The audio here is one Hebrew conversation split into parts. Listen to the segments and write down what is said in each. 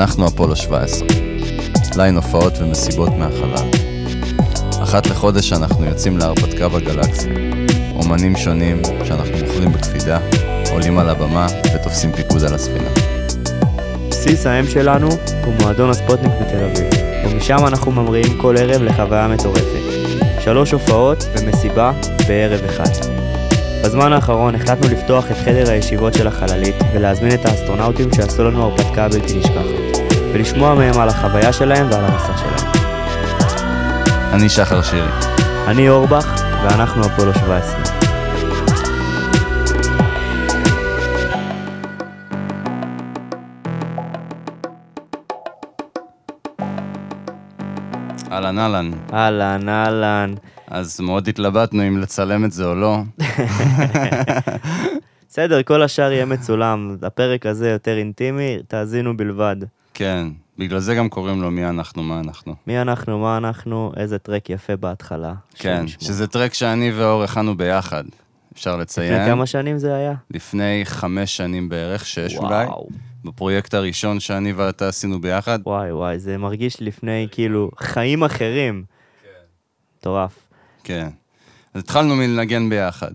אנחנו אפולו 17. ליין הופעות ומסיבות מהחלל. אחת לחודש אנחנו יוצאים להרפתקה בגלקסיה. אומנים שונים שאנחנו מוכרים בקפידה, עולים על הבמה ותופסים פיקוד על הספינה. בסיס האם שלנו הוא מועדון הספוטניק בתל אביב, ומשם אנחנו ממריאים כל ערב לחוויה מטורפת. שלוש הופעות ומסיבה בערב אחד. בזמן האחרון החלטנו לפתוח את חדר הישיבות של החללית ולהזמין את האסטרונאוטים שעשו לנו הרפתקה בלתי נשכחת, ולשמוע מהם על החוויה שלהם ועל המסע שלהם. אני שחר שירי. אני אורבך, ואנחנו אפולו 17. אהלן אהלן. אהלן, אהלן. אז מאוד התלבטנו אם לצלם את זה או לא. בסדר, כל השאר יהיה מצולם. הפרק הזה יותר אינטימי, תאזינו בלבד. כן, בגלל זה גם קוראים לו מי אנחנו, מה אנחנו. מי אנחנו, מה אנחנו, איזה טרק יפה בהתחלה. כן. שזה טרק שאני ואור הכנו ביחד, אפשר לציין. לפני כמה שנים זה היה? לפני חמש שנים בערך, שש וואו. אולי. בפרויקט הראשון שאני ואתה עשינו ביחד. וואי וואי, זה מרגיש לפני כאילו חיים אחרים. מטורף. כן. אז התחלנו מלנגן ביחד.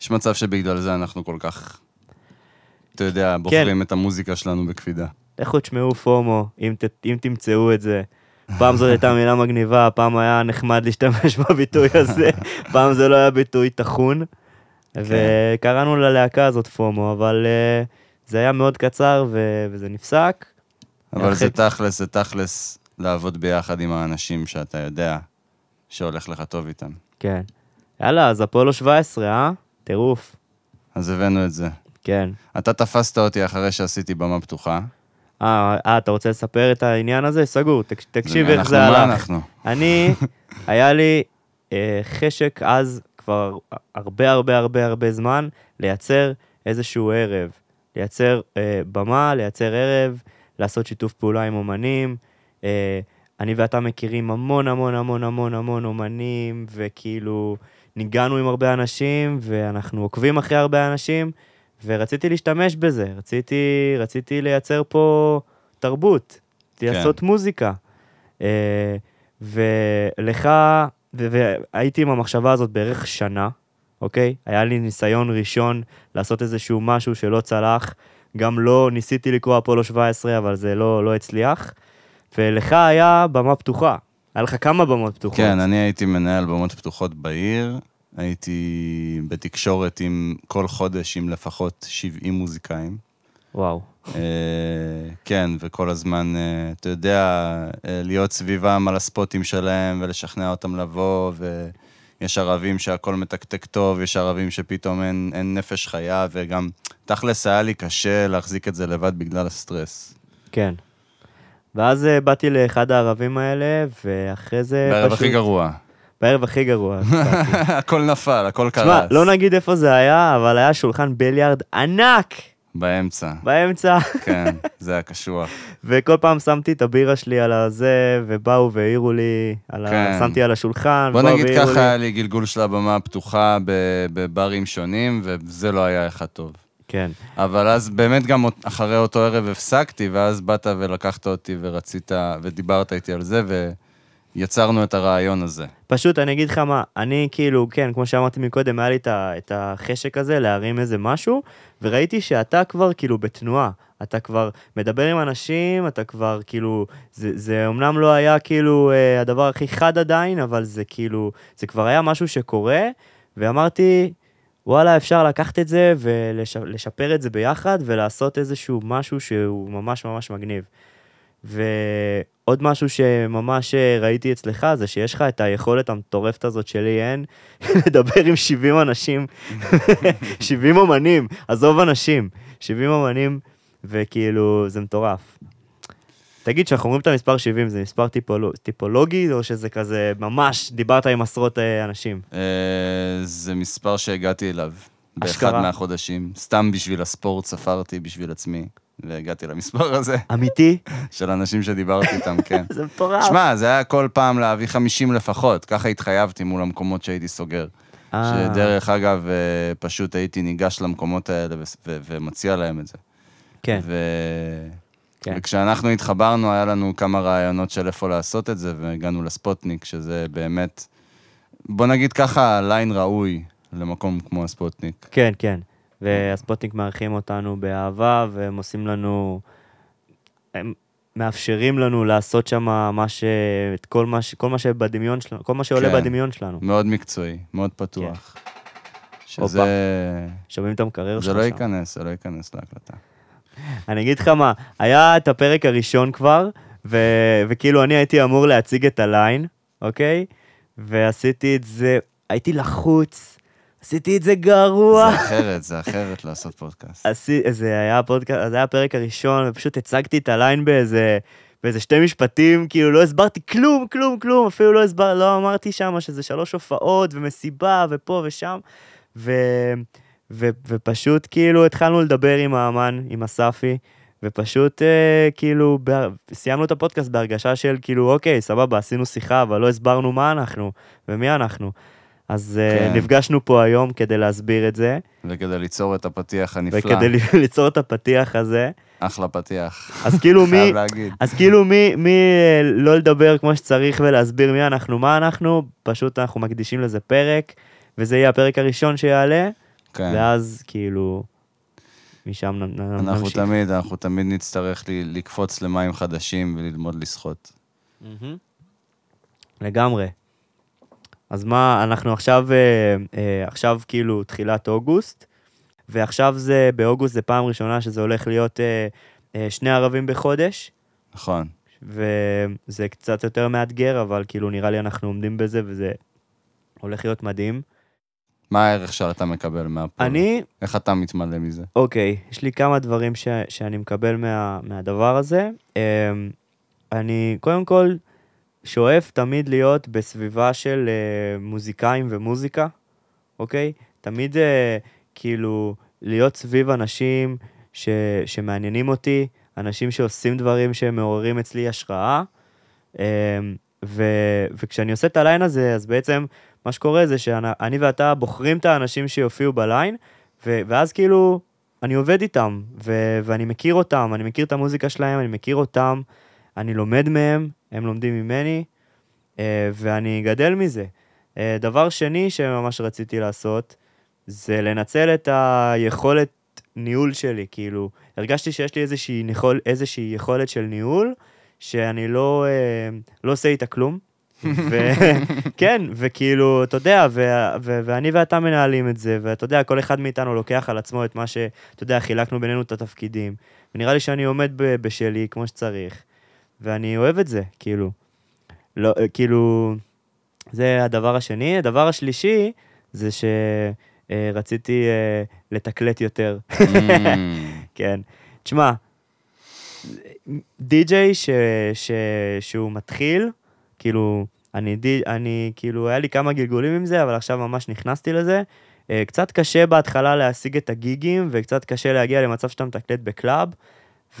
יש מצב שבגלל זה אנחנו כל כך, אתה יודע, כן. בוחרים את המוזיקה שלנו בקפידה. לכו תשמעו פומו, אם, ת, אם תמצאו את זה. פעם זאת הייתה מילה מגניבה, פעם היה נחמד להשתמש בביטוי הזה, פעם זה לא היה ביטוי טחון. וקראנו ללהקה הזאת פומו, אבל uh, זה היה מאוד קצר ו- וזה נפסק. אבל זה אחרי- תכלס, זה תכלס לעבוד ביחד עם האנשים שאתה יודע שהולך לך טוב איתם. כן. יאללה, אז אפולו 17, אה? טירוף. אז הבאנו את זה. כן. אתה תפסת אותי אחרי שעשיתי במה פתוחה. אה, אה, אתה רוצה לספר את העניין הזה? סגור, תק, תקשיב איך זה הלך. אנחנו? אני, היה לי אה, חשק אז כבר הרבה הרבה הרבה הרבה זמן לייצר איזשהו ערב. לייצר אה, במה, לייצר ערב, לעשות שיתוף פעולה עם אומנים. אה, אני ואתה מכירים המון המון המון המון המון אומנים, וכאילו ניגענו עם הרבה אנשים, ואנחנו עוקבים אחרי הרבה אנשים, ורציתי להשתמש בזה, רציתי, רציתי לייצר פה תרבות, לעשות מוזיקה. אה, ולך, ו- והייתי עם המחשבה הזאת בערך שנה, אוקיי? היה לי ניסיון ראשון לעשות איזשהו משהו שלא צלח. גם לא ניסיתי לקרוא אפולו 17, אבל זה לא, לא הצליח. ולך היה במה פתוחה. היה לך כמה במות פתוחות. כן, אני הייתי מנהל במות פתוחות בעיר. הייתי בתקשורת עם כל חודש עם לפחות 70 מוזיקאים. וואו. אה, כן, וכל הזמן, אה, אתה יודע, אה, להיות סביבם על הספוטים שלהם ולשכנע אותם לבוא, ויש ערבים שהכל מתקתק טוב, יש ערבים שפתאום אין, אין נפש חיה, וגם תכלס היה לי קשה להחזיק את זה לבד בגלל הסטרס. כן. ואז באתי לאחד הערבים האלה, ואחרי זה בערב הכי גרוע. בערב הכי גרוע. הכל נפל, הכל קרס. תשמע, לא נגיד איפה זה היה, אבל היה שולחן ביליארד ענק באמצע, באמצע, כן, זה היה קשוח. וכל פעם שמתי את הבירה שלי על הזה, ובאו והעירו לי, על ה... כן. שמתי על השולחן, בוא נגיד ככה, לי. היה לי גלגול של הבמה הפתוחה בברים שונים, וזה לא היה אחד טוב. כן. אבל אז באמת גם אחרי אותו ערב הפסקתי, ואז באת ולקחת אותי ורצית, ודיברת איתי על זה, ויצרנו את הרעיון הזה. פשוט אני אגיד לך מה, אני כאילו, כן, כמו שאמרתי מקודם, היה לי את החשק הזה להרים איזה משהו, וראיתי שאתה כבר כאילו בתנועה. אתה כבר מדבר עם אנשים, אתה כבר כאילו, זה, זה אומנם לא היה כאילו אה, הדבר הכי חד עדיין, אבל זה כאילו, זה כבר היה משהו שקורה, ואמרתי, וואלה, אפשר לקחת את זה ולשפר את זה ביחד, ולעשות איזשהו משהו שהוא ממש ממש מגניב. ועוד משהו שממש אה, ראיתי אצלך, זה שיש לך את היכולת המטורפת הזאת שלי אין, לדבר עם 70 אנשים, 70 אומנים, עזוב אנשים, 70 אומנים, וכאילו, זה מטורף. תגיד, כשאנחנו אומרים את המספר 70, זה מספר טיפולו, טיפולוגי, או שזה כזה, ממש, דיברת עם עשרות אה, אנשים? אה, זה מספר שהגעתי אליו. באחד. מהחודשים. סתם בשביל הספורט ספרתי בשביל עצמי, והגעתי למספר הזה, אמיתי? של אנשים שדיברתי איתם, כן. זה מטורף. שמע, זה היה כל פעם להביא 50 לפחות, ככה התחייבתי מול המקומות שהייתי סוגר. אה, שדרך אגב, אה, פשוט הייתי ניגש למקומות האלה ו- ו- ומציע להם את זה. כן. כן. וכשאנחנו התחברנו, היה לנו כמה רעיונות של איפה לעשות את זה, והגענו לספוטניק, שזה באמת, בוא נגיד ככה, ליין ראוי למקום כמו הספוטניק. כן, כן. והספוטניק מארחים אותנו באהבה, והם עושים לנו... הם מאפשרים לנו לעשות שם מה ש... את כל מה, ש... כל מה שבדמיון שלנו, כל מה שעולה כן. בדמיון שלנו. מאוד מקצועי, מאוד פתוח. שזה... שומעים את המקרר זה שלך לא שם. ייכנס, זה לא ייכנס להקלטה. אני אגיד לך מה, היה את הפרק הראשון כבר, ו... וכאילו אני הייתי אמור להציג את הליין, אוקיי? ועשיתי את זה, הייתי לחוץ, עשיתי את זה גרוע. זה אחרת, זה אחרת לעשות פודקאסט. זה היה הפודקאסט, זה היה הפרק הראשון, ופשוט הצגתי את הליין באיזה, באיזה שתי משפטים, כאילו לא הסברתי כלום, כלום, כלום, אפילו לא הסבר, לא אמרתי שם שזה שלוש הופעות ומסיבה ופה ושם, ו, ו, ופשוט כאילו התחלנו לדבר עם האמן, עם אספי, ופשוט אה, כאילו ב, סיימנו את הפודקאסט בהרגשה של כאילו אוקיי, סבבה, עשינו שיחה, אבל לא הסברנו מה אנחנו ומי אנחנו. אז אה, כן. נפגשנו פה היום כדי להסביר את זה. וכדי ליצור את הפתיח הנפלא, וכדי ליצור את הפתיח הזה. אחלה פתיח. אז כאילו מי, חייב להגיד. אז כאילו מי, מי אה, לא לדבר כמו שצריך ולהסביר מי אנחנו, מה אנחנו, פשוט אנחנו מקדישים לזה פרק, וזה יהיה הפרק הראשון שיעלה, כן. ואז כאילו, משם נ- נ- אנחנו נמשיך. תמיד, אנחנו תמיד נצטרך לקפוץ למים חדשים וללמוד לשחות. לגמרי. אז מה, אנחנו עכשיו, אה, אה, עכשיו כאילו תחילת אוגוסט, ועכשיו זה, באוגוסט זה פעם ראשונה שזה הולך להיות אה, שני ערבים בחודש, נכון. וזה קצת יותר מאתגר, אבל כאילו נראה לי אנחנו עומדים בזה וזה הולך להיות מדהים. מה הערך שאתה מקבל מהפועל? אני, איך אתה מתמלא מזה? אוקיי, יש לי כמה דברים ש, שאני מקבל מה, מהדבר הזה. אמ, אני קודם כל שואף תמיד להיות בסביבה של אה, מוזיקאים ומוזיקה, אוקיי? תמיד אה, כאילו להיות סביב אנשים ש, שמעניינים אותי, אנשים שעושים דברים שמעוררים אצלי השראה. אמ, ו, וכשאני עושה את הליין הזה, אז בעצם מה שקורה זה שאני ואתה בוחרים את האנשים שיופיעו בליין, ו- ואז כאילו, אני עובד איתם, ו- ואני מכיר אותם, אני מכיר את המוזיקה שלהם, אני מכיר אותם, אני לומד מהם, הם לומדים ממני, אה, ואני גדל מזה. אה, דבר שני שממש רציתי לעשות, זה לנצל את היכולת ניהול שלי, כאילו, הרגשתי שיש לי איזושהי, ניחול, איזושהי יכולת של ניהול, שאני לא, אה, לא עושה איתה כלום. וכן, וכאילו, אתה יודע, ו- ו- ואני ואתה מנהלים את זה, ואתה יודע, כל אחד מאיתנו לוקח על עצמו את מה ש... אתה יודע, חילקנו בינינו את התפקידים. ונראה לי שאני עומד בשלי כמו שצריך, ואני אוהב את זה, כאילו. לא, אה, כאילו, זה הדבר השני. הדבר השלישי, זה שרציתי אה, לתקלט יותר. Mm, כן. תשמע, די-ג'יי ש, ש, שהוא מתחיל, כאילו, אני, די, אני, כאילו, היה לי כמה גלגולים עם זה, אבל עכשיו ממש נכנסתי לזה. אה, קצת קשה בהתחלה להשיג את הגיגים, וקצת קשה להגיע למצב שאתה מתקלט ב club,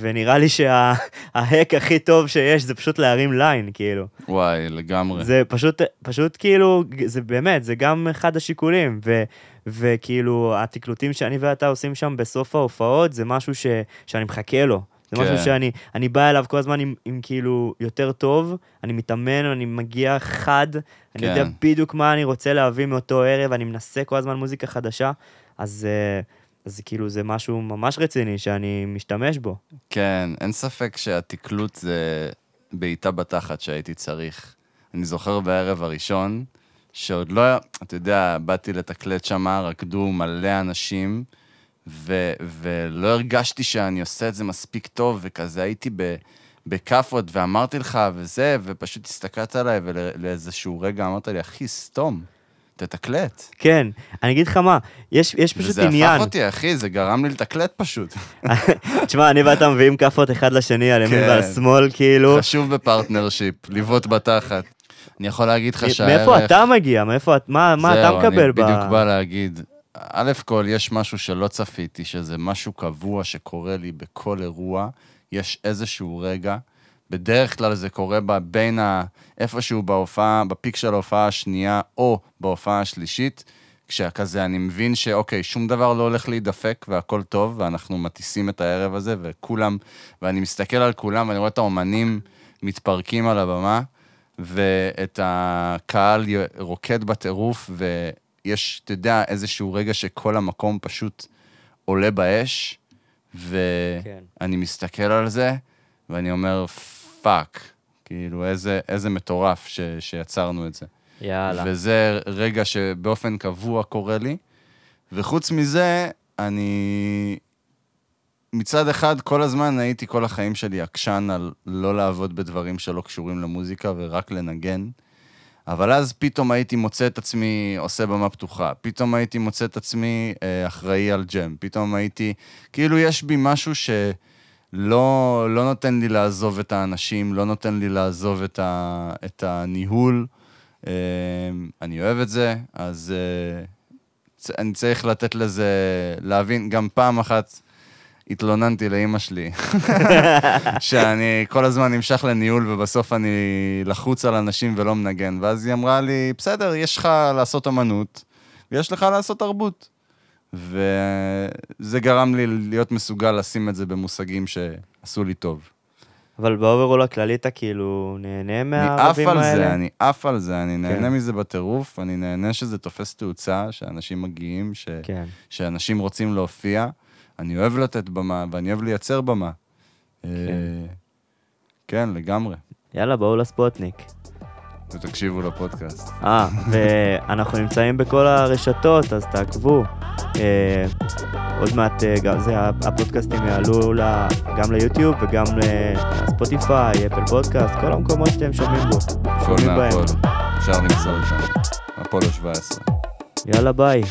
ונראה לי שה hack הכי טוב שיש זה פשוט להרים ליין, כאילו. וואי, לגמרי. זה פשוט, פשוט כאילו, זה באמת, זה גם אחד השיקולים, ו, וכאילו, התקלוטים שאני ואתה עושים שם בסוף ההופעות, זה משהו ש, שאני מחכה לו. זה כן. משהו שאני אני בא אליו כל הזמן עם, עם כאילו יותר טוב, אני מתאמן, אני מגיע חד, אני יודע כן. בדיוק מה אני רוצה להביא מאותו ערב, אני מנסה כל הזמן מוזיקה חדשה, אז, אה, אז כאילו זה משהו ממש רציני שאני משתמש בו. כן, אין ספק שהתקלוט זה בעיטה בתחת שהייתי צריך. אני זוכר בערב הראשון, שעוד לא היה, אתה יודע, באתי לתקלט שם, רקדו מלא אנשים, ו- ולא הרגשתי שאני עושה את זה מספיק טוב, וכזה הייתי ב- בכאפות, ואמרתי לך, וזה, ופשוט הסתכלת עליי, ולאיזשהו רגע אמרת לי, אחי, סתום, תתקלט. כן, אני אגיד לך מה, יש, יש פשוט וזה עניין. הפך אותי, אחי, זה גרם לי לתקלט פשוט. תשמע, אני ואתה מביאים כאפות אחד לשני על ימין כן. ועל שמאל, כאילו. חשוב ב partnership, לבעוט בתחת. אני יכול להגיד לך שהערך... מאיפה אתה מגיע? מאיפה, מה, מה אתה זהו, מקבל אני ב... בדיוק בא להגיד. א' כל, יש משהו שלא צפיתי, שזה משהו קבוע שקורה לי בכל אירוע. יש איזשהו רגע, בדרך כלל זה קורה ב- בין ה... איפשהו בהופעה, בפיק של ההופעה השנייה, או בהופעה השלישית, כשכזה אני מבין שאוקיי, שום דבר לא הולך להידפק והכל טוב, ואנחנו מטיסים את הערב הזה, וכולם, ואני מסתכל על כולם ואני רואה את האומנים מתפרקים על הבמה, ואת הקהל רוקד בטירוף, ויש, אתה יודע, איזשהו רגע שכל המקום פשוט עולה באש, ואני כן. מסתכל על זה, ואני אומר, fuck, כאילו, איזה, איזה מטורף ש, שיצרנו את זה. יאללה. וזה רגע שבאופן קבוע קורה לי. וחוץ מזה, אני... מצד אחד, כל הזמן הייתי כל החיים שלי עקשן על לא לעבוד בדברים שלא קשורים למוזיקה ורק לנגן. אבל אז פתאום הייתי מוצא את עצמי עושה במה פתוחה, פתאום הייתי מוצא את עצמי אה, אחראי על ג'ם, פתאום הייתי... כאילו, יש בי משהו שלא לא נותן לי לעזוב את האנשים, לא נותן לי לעזוב את, ה, את הניהול. אה, אני אוהב את זה, אז אה, אני צריך לתת לזה, להבין, גם פעם אחת התלוננתי לאימא שלי, שאני כל הזמן נמשך לניהול ובסוף אני לחוץ על אנשים ולא מנגן, ואז היא אמרה לי, בסדר, יש לך לעשות אמנות, ויש לך לעשות תרבות. וזה גרם לי להיות מסוגל לשים את זה במושגים שעשו לי טוב. אבל ב overall הכללי אתה כאילו נהנה מהערבים האלה? אני עף על זה, אני עף על זה, אני נהנה כן. מזה בטירוף, אני נהנה שזה תופס תאוצה, שאנשים מגיעים, ש... כן. שאנשים רוצים להופיע. אני אוהב לתת במה, ואני אוהב לייצר במה. כן, אה, כן לגמרי. יאללה, בואו לספוטניק. ותקשיבו לפודקאסט. אה, ואנחנו נמצאים בכל הרשתות, אז תעקבו. אה, עוד מעט אה, זה, הפודקאסטים יעלו לה, גם ליוטיוב וגם לספוטיפיי, אפל פודקאסט, כל המקומות שאתם שומעים בו. שומעים בהם. אפשר למצוא אותם. אפולו 17. יאללה ביי.